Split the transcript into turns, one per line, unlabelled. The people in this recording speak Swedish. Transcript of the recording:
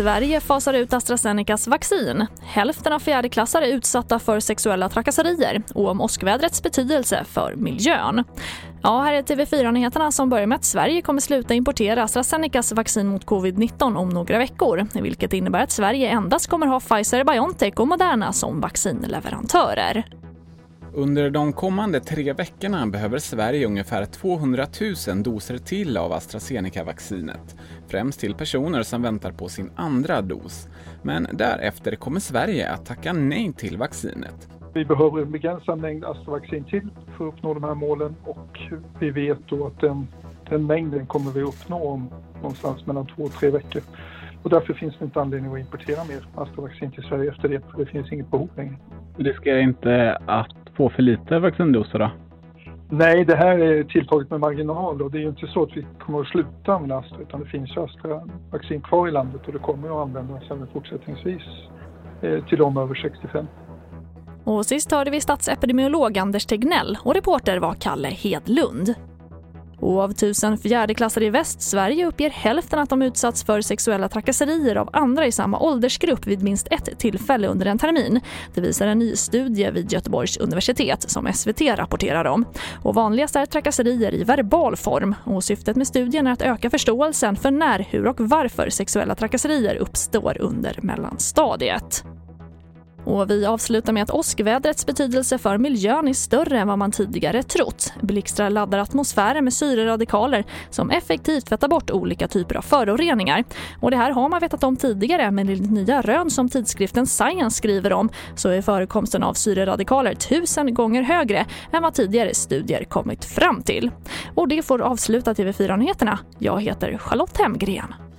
Sverige fasar ut AstraZenecas vaccin. Hälften av fjärdeklassare är utsatta för sexuella trakasserier och om åskvädrets betydelse för miljön. Ja, här är TV4-nyheterna som börjar med att Sverige kommer sluta importera AstraZenecas vaccin mot covid-19 om några veckor, vilket innebär att Sverige endast kommer ha Pfizer-Biontech och Moderna som vaccinleverantörer.
Under de kommande tre veckorna behöver Sverige ungefär 200 000 doser till av AstraZeneca-vaccinet, främst till personer som väntar på sin andra dos. Men därefter kommer Sverige att tacka nej till vaccinet.
Vi behöver en begränsad mängd Astra-vaccin till för att uppnå de här målen och vi vet då att den, den mängden kommer vi uppnå om någonstans mellan två och tre veckor. Och därför finns det inte anledning att importera mer Astra-vaccin till Sverige efter det, för det finns inget behov längre.
Riskerar inte att få för lite vaccindoser då?
Nej, det här är tilltaget med marginal och det är ju inte så att vi kommer att sluta använda Astra utan det finns ju Astra-vaccin kvar i landet och det kommer att användas även fortsättningsvis eh, till de över 65.
Och sist hörde vi statsepidemiolog Anders Tegnell och reporter var Kalle Hedlund. Och av tusen fjärdeklassare i Västsverige uppger hälften att de utsatts för sexuella trakasserier av andra i samma åldersgrupp vid minst ett tillfälle under en termin. Det visar en ny studie vid Göteborgs universitet som SVT rapporterar om. Och vanligast är trakasserier i verbal form och syftet med studien är att öka förståelsen för när, hur och varför sexuella trakasserier uppstår under mellanstadiet. Och vi avslutar med att åskvädrets betydelse för miljön är större än vad man tidigare trott. Blixtrar laddar atmosfären med syreradikaler som effektivt tvättar bort olika typer av föroreningar. Och det här har man vetat om tidigare men enligt nya rön som tidskriften Science skriver om så är förekomsten av syreradikaler tusen gånger högre än vad tidigare studier kommit fram till. Och det får avsluta TV4-nyheterna. Jag heter Charlotte Hemgren.